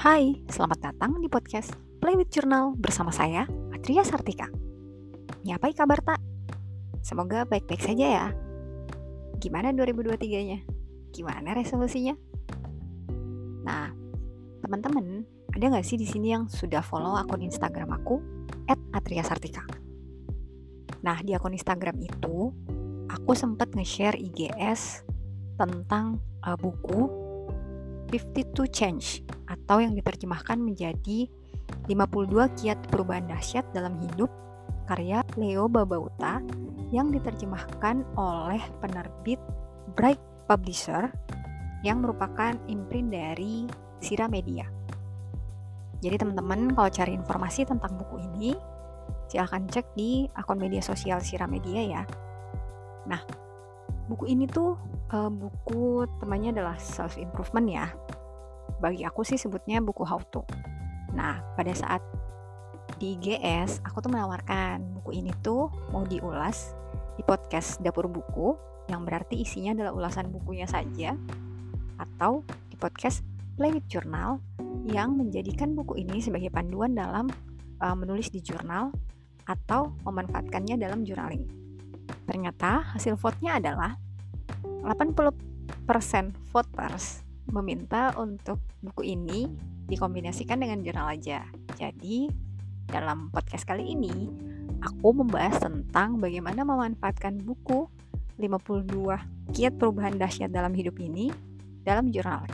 Hai, selamat datang di podcast Play with Journal bersama saya, Atria Sartika. Nyapai kabar tak? Semoga baik-baik saja ya. Gimana 2023-nya? Gimana resolusinya? Nah, teman-teman, ada nggak sih di sini yang sudah follow akun Instagram aku @atriasartika? Nah, di akun Instagram itu aku sempat nge-share IGS tentang uh, buku 52 Change atau yang diterjemahkan menjadi 52 kiat perubahan dahsyat dalam hidup karya Leo Babauta yang diterjemahkan oleh penerbit Bright Publisher yang merupakan imprint dari Sira Media. Jadi teman-teman kalau cari informasi tentang buku ini silahkan cek di akun media sosial Sira Media ya. Nah, buku ini tuh uh, buku temannya adalah self improvement ya. Bagi aku sih sebutnya buku how to. Nah, pada saat di GS aku tuh menawarkan buku ini tuh mau diulas di podcast Dapur Buku yang berarti isinya adalah ulasan bukunya saja atau di podcast Play with Journal yang menjadikan buku ini sebagai panduan dalam uh, menulis di jurnal atau memanfaatkannya dalam journaling. Ternyata hasil vote-nya adalah 80% voters meminta untuk buku ini dikombinasikan dengan jurnal aja. Jadi, dalam podcast kali ini, aku membahas tentang bagaimana memanfaatkan buku 52 kiat perubahan dahsyat dalam hidup ini dalam jurnal.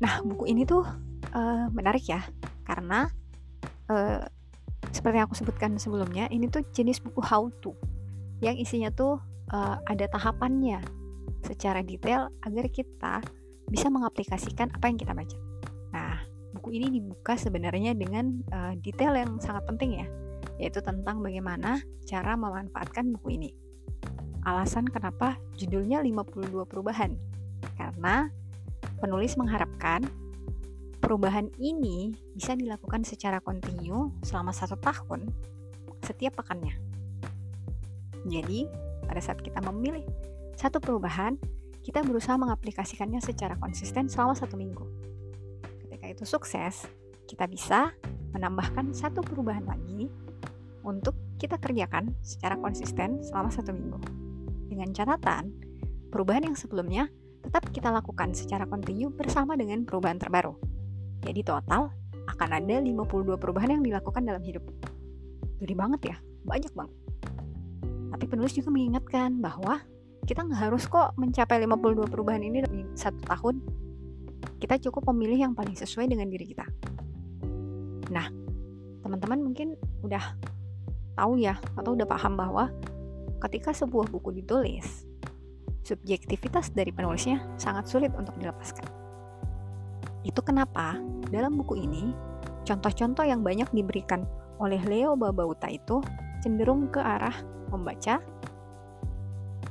Nah, buku ini tuh uh, menarik ya, karena uh, seperti yang aku sebutkan sebelumnya, ini tuh jenis buku how to yang isinya tuh uh, ada tahapannya secara detail agar kita bisa mengaplikasikan apa yang kita baca. Nah, buku ini dibuka sebenarnya dengan uh, detail yang sangat penting ya, yaitu tentang bagaimana cara memanfaatkan buku ini. Alasan kenapa judulnya 52 perubahan. Karena penulis mengharapkan perubahan ini bisa dilakukan secara kontinu selama satu tahun setiap pekannya. Jadi, pada saat kita memilih satu perubahan, kita berusaha mengaplikasikannya secara konsisten selama satu minggu. Ketika itu sukses, kita bisa menambahkan satu perubahan lagi untuk kita kerjakan secara konsisten selama satu minggu. Dengan catatan, perubahan yang sebelumnya tetap kita lakukan secara kontinu bersama dengan perubahan terbaru. Jadi total akan ada 52 perubahan yang dilakukan dalam hidup. Gede banget ya, banyak banget. Tapi penulis juga mengingatkan bahwa kita nggak harus kok mencapai 52 perubahan ini dalam satu tahun. Kita cukup memilih yang paling sesuai dengan diri kita. Nah, teman-teman mungkin udah tahu ya atau udah paham bahwa ketika sebuah buku ditulis, subjektivitas dari penulisnya sangat sulit untuk dilepaskan. Itu kenapa dalam buku ini contoh-contoh yang banyak diberikan oleh Leo Babauta itu cenderung ke arah membaca,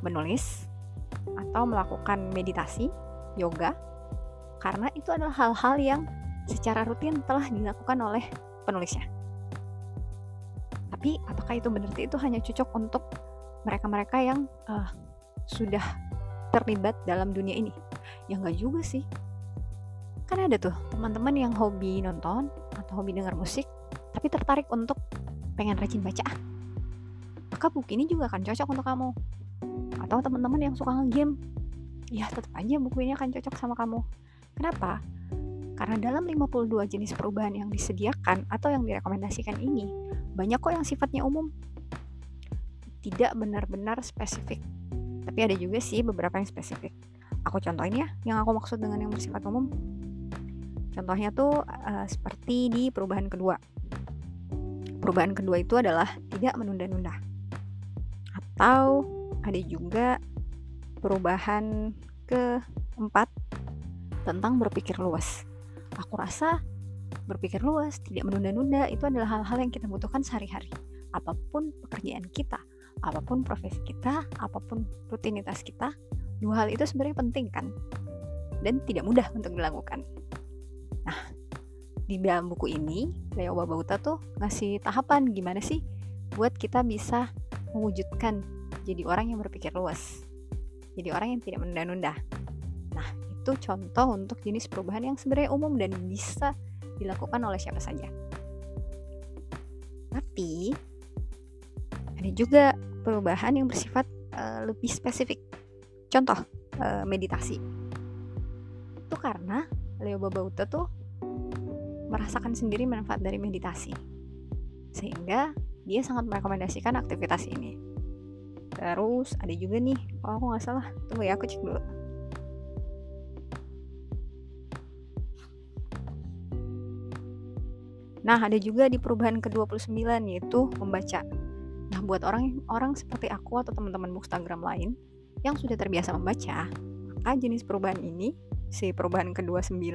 menulis, atau melakukan meditasi, yoga, karena itu adalah hal-hal yang secara rutin telah dilakukan oleh penulisnya. Tapi apakah itu benar itu hanya cocok untuk mereka-mereka yang uh, sudah terlibat dalam dunia ini? Ya nggak juga sih. Kan ada tuh teman-teman yang hobi nonton atau hobi dengar musik, tapi tertarik untuk pengen rajin baca maka buku ini juga akan cocok untuk kamu. Atau teman-teman yang suka ngegame. Ya tetap aja buku ini akan cocok sama kamu. Kenapa? Karena dalam 52 jenis perubahan yang disediakan atau yang direkomendasikan ini banyak kok yang sifatnya umum. Tidak benar-benar spesifik. Tapi ada juga sih beberapa yang spesifik. Aku contohin ya yang aku maksud dengan yang bersifat umum. Contohnya tuh uh, seperti di perubahan kedua. Perubahan kedua itu adalah tidak menunda-nunda atau ada juga perubahan keempat tentang berpikir luas. Aku rasa berpikir luas, tidak menunda-nunda itu adalah hal-hal yang kita butuhkan sehari-hari. Apa pun pekerjaan kita, apa pun profesi kita, apa pun rutinitas kita, dua hal itu sebenarnya penting kan? Dan tidak mudah untuk dilakukan. Nah, di dalam buku ini, Leo Babauta tuh ngasih tahapan gimana sih buat kita bisa mewujudkan jadi orang yang berpikir luas jadi orang yang tidak menunda-nunda nah itu contoh untuk jenis perubahan yang sebenarnya umum dan bisa dilakukan oleh siapa saja. Tapi ada juga perubahan yang bersifat uh, lebih spesifik. Contoh, uh, meditasi. Itu karena Leo Babauta tuh merasakan sendiri manfaat dari meditasi. Sehingga dia sangat merekomendasikan aktivitas ini. Terus ada juga nih, oh aku nggak salah, tunggu ya aku cek dulu. Nah, ada juga di perubahan ke-29 yaitu membaca. Nah, buat orang orang seperti aku atau teman-teman Bookstagram lain yang sudah terbiasa membaca, maka jenis perubahan ini, si perubahan ke-29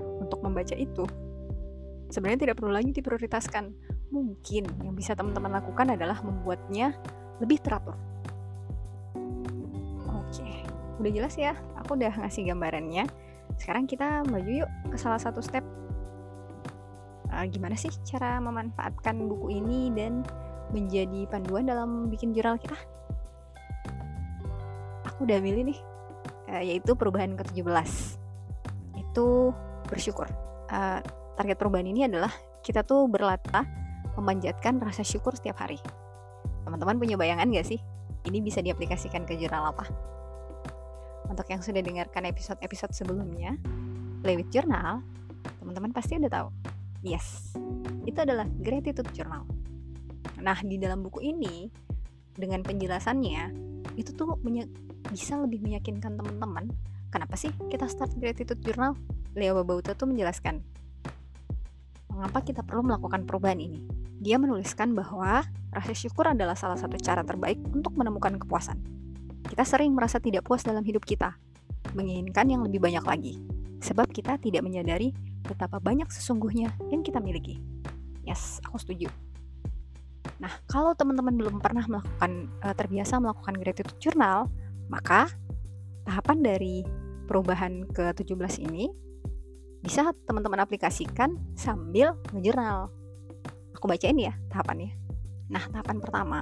untuk membaca itu sebenarnya tidak perlu lagi diprioritaskan. Mungkin yang bisa teman-teman lakukan adalah membuatnya lebih teratur. Oke, udah jelas ya? Aku udah ngasih gambarannya. Sekarang kita maju yuk ke salah satu step uh, gimana sih cara memanfaatkan buku ini dan menjadi panduan dalam bikin jurnal kita? Aku udah milih nih, uh, yaitu perubahan ke-17. Itu bersyukur. Uh, target perubahan ini adalah kita tuh berlatah memanjatkan rasa syukur setiap hari. Teman-teman punya bayangan gak sih? Ini bisa diaplikasikan ke jurnal apa? Untuk yang sudah dengarkan episode-episode sebelumnya, Play with Journal, teman-teman pasti udah tahu Yes, itu adalah gratitude journal. Nah, di dalam buku ini, dengan penjelasannya, itu tuh bisa lebih meyakinkan teman-teman kenapa sih kita start gratitude journal. Leo Babauta tuh menjelaskan mengapa kita perlu melakukan perubahan ini. Dia menuliskan bahwa rasa syukur adalah salah satu cara terbaik untuk menemukan kepuasan. Kita sering merasa tidak puas dalam hidup kita, menginginkan yang lebih banyak lagi, sebab kita tidak menyadari betapa banyak sesungguhnya yang kita miliki. Yes, aku setuju. Nah, kalau teman-teman belum pernah melakukan uh, terbiasa melakukan gratitude journal, maka tahapan dari perubahan ke-17 ini bisa teman-teman aplikasikan sambil ngejurnal. Aku bacain ya tahapannya. Nah, tahapan pertama,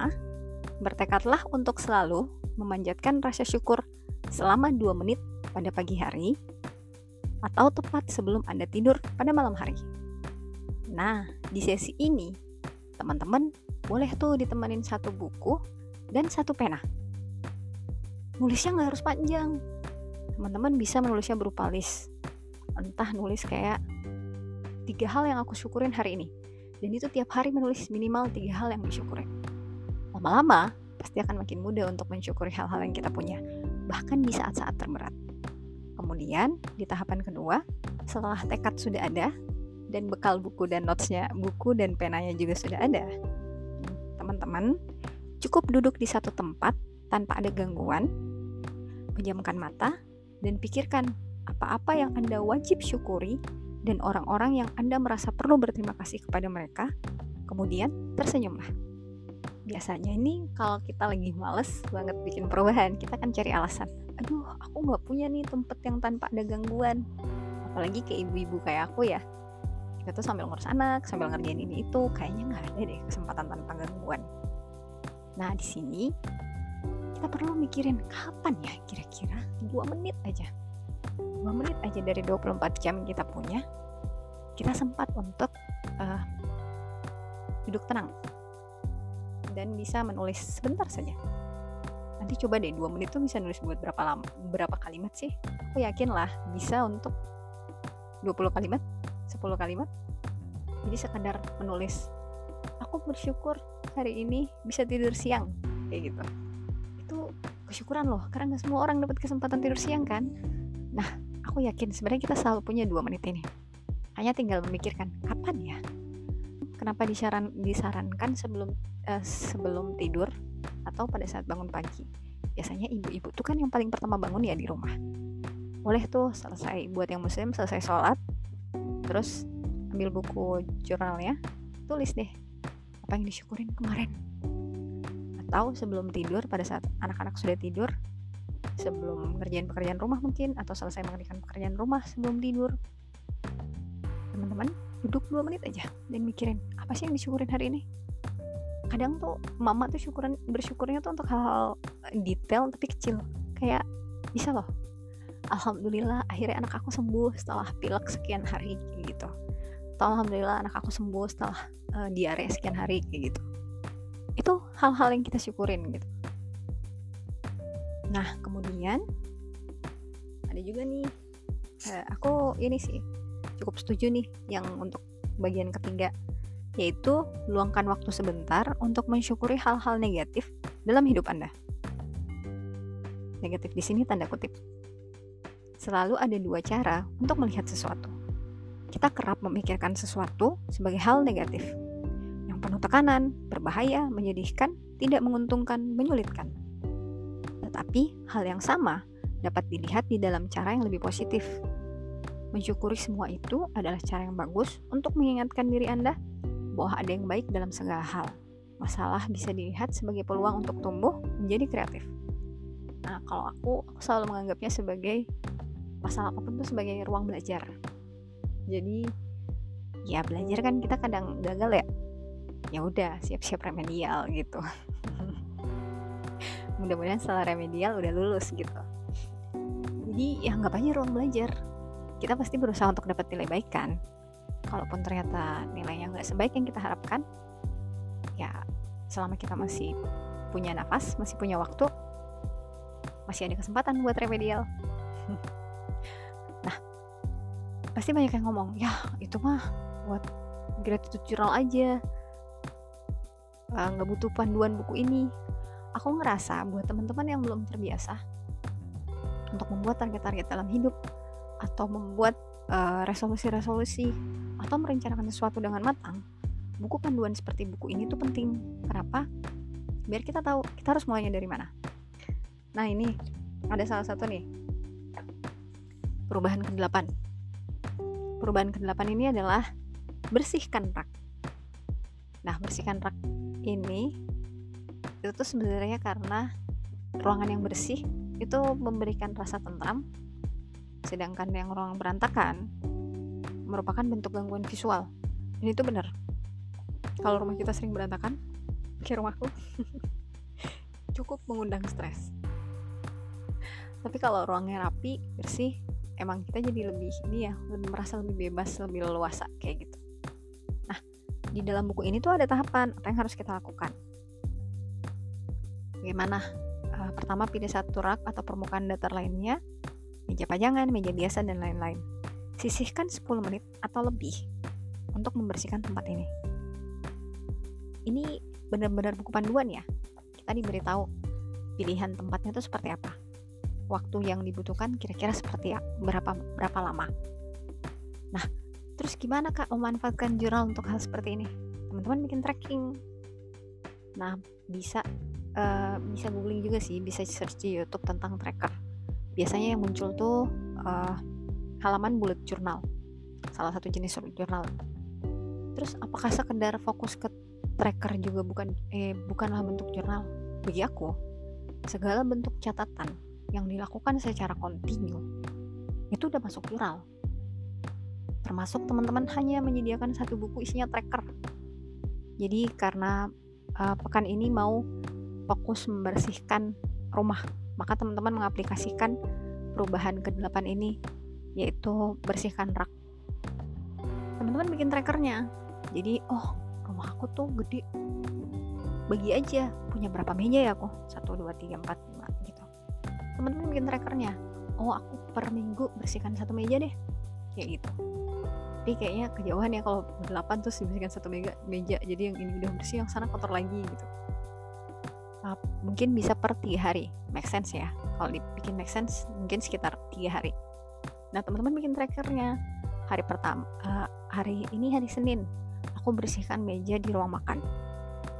bertekadlah untuk selalu memanjatkan rasa syukur selama 2 menit pada pagi hari atau tepat sebelum Anda tidur pada malam hari. Nah, di sesi ini, teman-teman boleh tuh ditemenin satu buku dan satu pena. Nulisnya nggak harus panjang. Teman-teman bisa menulisnya berupa list. Entah nulis kayak tiga hal yang aku syukurin hari ini. Dan itu tiap hari menulis minimal tiga hal yang disyukurin. Lama-lama, pasti akan makin mudah untuk mensyukuri hal-hal yang kita punya. Bahkan di saat-saat terberat. Kemudian di tahapan kedua, setelah tekad sudah ada dan bekal buku dan notesnya, buku dan penanya juga sudah ada, teman-teman cukup duduk di satu tempat tanpa ada gangguan, pejamkan mata dan pikirkan apa-apa yang Anda wajib syukuri dan orang-orang yang Anda merasa perlu berterima kasih kepada mereka, kemudian tersenyumlah. Biasanya ini kalau kita lagi males banget bikin perubahan, kita kan cari alasan. Aduh aku nggak punya nih tempat yang tanpa ada gangguan. Apalagi ke ibu-ibu kayak aku ya. Kita tuh sambil ngurus anak sambil ngerjain ini itu kayaknya nggak ada deh kesempatan tanpa gangguan. Nah di sini kita perlu mikirin kapan ya kira-kira? Dua menit aja dua menit aja dari 24 jam kita punya kita sempat untuk uh, duduk tenang dan bisa menulis sebentar saja. Nanti coba deh dua menit tuh bisa nulis buat berapa lama berapa kalimat sih? Aku yakin lah bisa untuk 20 kalimat 10 kalimat. Jadi sekadar menulis aku bersyukur hari ini bisa tidur siang kayak gitu. Itu kesyukuran loh karena nggak semua orang dapat kesempatan tidur siang kan? Nah aku yakin sebenarnya kita selalu punya dua menit ini hanya tinggal memikirkan kapan ya kenapa disaran disarankan sebelum uh, sebelum tidur atau pada saat bangun pagi. Biasanya ibu-ibu tuh kan yang paling pertama bangun ya di rumah. Boleh tuh selesai buat yang muslim selesai sholat, terus ambil buku jurnalnya, tulis deh apa yang disyukurin kemarin. Atau sebelum tidur pada saat anak-anak sudah tidur, sebelum ngerjain pekerjaan rumah mungkin atau selesai mengerjakan pekerjaan rumah sebelum tidur. Teman-teman, duduk dua menit aja dan mikirin apa sih yang disyukurin hari ini? Kadang tuh mama tuh syukuran bersyukurnya tuh untuk hal-hal detail tapi kecil. Kayak bisa loh. Alhamdulillah akhirnya anak aku sembuh setelah pilek sekian hari gitu. Atau alhamdulillah anak aku sembuh setelah uh, diare sekian hari kayak gitu. Itu hal-hal yang kita syukurin gitu nah kemudian ada juga nih aku ini sih cukup setuju nih yang untuk bagian ketiga yaitu luangkan waktu sebentar untuk mensyukuri hal-hal negatif dalam hidup Anda. Negatif di sini tanda kutip. Selalu ada dua cara untuk melihat sesuatu. Kita kerap memikirkan sesuatu sebagai hal negatif, yang penuh tekanan, berbahaya, menyedihkan, tidak menguntungkan, menyulitkan. Tetapi hal yang sama dapat dilihat di dalam cara yang lebih positif. Mensyukuri semua itu adalah cara yang bagus untuk mengingatkan diri Anda bahwa ada yang baik dalam segala hal. Masalah bisa dilihat sebagai peluang untuk tumbuh menjadi kreatif. Nah, kalau aku, aku selalu menganggapnya sebagai masalah apa pun itu sebagai ruang belajar. Jadi, ya belajar kan kita kadang gagal ya. Ya udah, siap-siap remedial gitu. Mudah-mudahan setelah remedial udah lulus gitu. Jadi, ya nggak aja ruang belajar. Kita pasti berusaha untuk dapat nilai baik kan. Kalaupun ternyata nilainya nggak sebaik yang kita harapkan, ya selama kita masih punya nafas, masih punya waktu, masih ada kesempatan buat remedial. nah, pasti banyak yang ngomong, ya itu mah buat gratitude journal aja, eh, nggak uh, butuh panduan buku ini. Aku ngerasa buat teman-teman yang belum terbiasa untuk membuat target-target dalam hidup atau membuat eh, resolusi-resolusi uh, atau merencanakan sesuatu dengan matang, buku panduan seperti buku ini tuh penting. Kenapa? Biar kita tahu kita harus mulainya dari mana. Nah ini ada salah satu nih perubahan ke-8. Perubahan ke-8 ini adalah bersihkan rak. Nah, bersihkan rak ini itu tuh sebenarnya karena ruangan yang bersih itu memberikan rasa tentram sedangkan yang ruang berantakan merupakan bentuk gangguan visual. Ini tuh benar. Kalau rumah kita sering berantakan kayak rumahku cukup mengundang stres. Tapi kalau ruangnya rapi bersih emang kita jadi lebih ini ya lebih merasa lebih bebas lebih leluasa kayak gitu. Nah di dalam buku ini tuh ada tahapan apa yang harus kita lakukan bagaimana uh, pertama pilih satu rak atau permukaan datar lainnya meja pajangan meja biasa dan lain-lain sisihkan 10 menit atau lebih untuk membersihkan tempat ini ini benar-benar buku panduan ya kita diberitahu pilihan tempatnya itu seperti apa waktu yang dibutuhkan kira-kira seperti berapa berapa lama. Nah, terus gimana Kak memanfaatkan jurnal untuk hal seperti ini? Teman-teman bikin tracking. Nah, bisa uh, bisa googling juga sih, bisa search di YouTube tentang tracker. Biasanya yang muncul tuh uh, halaman bullet journal. Salah satu jenis jurnal. Terus apakah sekedar fokus ke tracker juga bukan eh bukanlah bentuk jurnal? Bagi aku, segala bentuk catatan yang dilakukan secara kontinu itu udah masuk jurnal termasuk teman-teman hanya menyediakan satu buku isinya tracker jadi karena uh, pekan ini mau fokus membersihkan rumah. Maka teman-teman mengaplikasikan perubahan ke-8 ini yaitu bersihkan rak. Teman-teman bikin trackernya. Jadi oh rumah aku tuh gede. Bagi aja punya berapa meja ya aku? 1, 2, 3, 4, teman-teman bikin trackernya. Oh aku per minggu bersihkan satu meja deh. Kayak gitu. Tapi kayaknya kejauhan ya kalau berdelapan terus dibersihkan satu meja, meja. Jadi yang ini udah bersih yang sana kotor lagi gitu nah, mungkin bisa per tiga hari. Make sense ya? Kalau dibikin make sense mungkin sekitar tiga hari. Nah teman-teman bikin trackernya. Hari pertama uh, hari ini hari Senin. Aku bersihkan meja di ruang makan.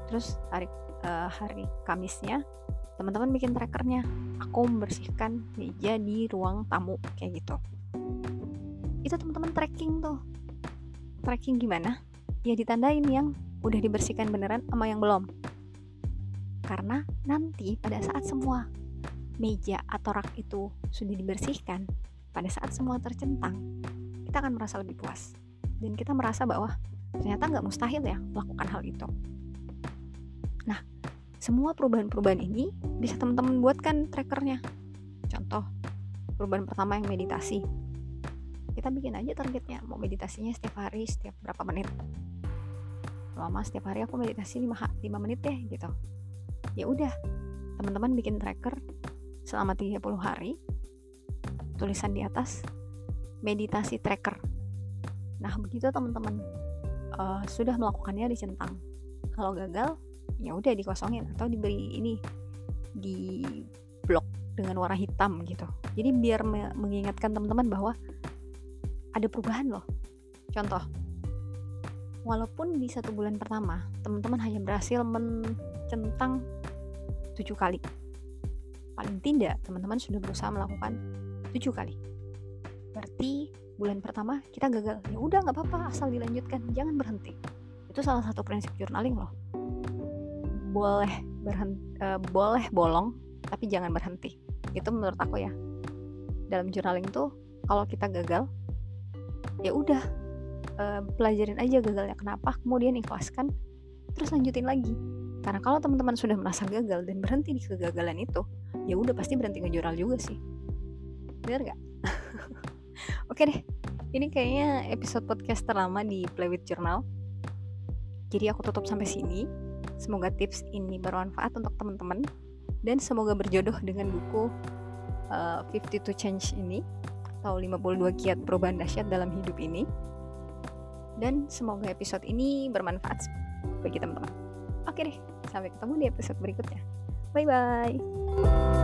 Terus hari uh, hari Kamisnya teman-teman bikin trackernya. Aku membersihkan meja di ruang tamu kayak gitu. Itu teman-teman tracking tuh. Tracking gimana? Ya ditandain yang udah dibersihkan beneran sama yang belum karena nanti pada saat semua meja atau rak itu sudah dibersihkan pada saat semua tercentang kita akan merasa lebih puas. Dan kita merasa bahwa ternyata nggak mustahil ya melakukan hal itu. Nah semua perubahan-perubahan ini bisa teman-teman buatkan trackernya. Contoh, perubahan pertama yang meditasi. Kita bikin aja targetnya mau meditasinya setiap hari setiap berapa menit. Lama setiap hari aku meditasi 5, 5 menit deh gitu ya udah teman-teman bikin tracker selama 30 hari tulisan di atas meditasi tracker. Nah begitu teman-teman uh, sudah melakukannya dicentang kalau gagal ya udah dikosongin atau diberi ini di blok dengan warna hitam gitu. Jadi biar mengingatkan teman-teman bahwa ada perubahan loh. Contoh walaupun di satu bulan pertama teman-teman hanya berhasil mencentang tujuh kali. Paling tidak teman-teman sudah berusaha melakukan tujuh kali. Berarti bulan pertama kita gagal. Ya udah nggak apa-apa asal dilanjutkan. Jangan berhenti. Itu salah satu prinsip journaling loh. Boleh berhenti uh, boleh bolong tapi jangan berhenti. Itu menurut aku ya. Dalam journaling tuh kalau kita gagal ya udah uh, pelajarin aja gagalnya kenapa kemudian ikhlaskan terus lanjutin lagi karena kalau teman-teman sudah merasa gagal dan berhenti di kegagalan itu ya udah pasti berhenti ngejural juga sih. Bener gak oke deh ini kayaknya episode podcast terlama di Play with Journal. Jadi aku tutup sampai sini. Semoga tips ini bermanfaat untuk teman-teman. Dan semoga berjodoh dengan buku uh, 52 Change ini atau 52 kiat perubahan dahsyat dalam hidup ini. Dan semoga episode ini bermanfaat bagi teman-teman. Oke deh sampai ketemu di episode berikutnya. Bye bye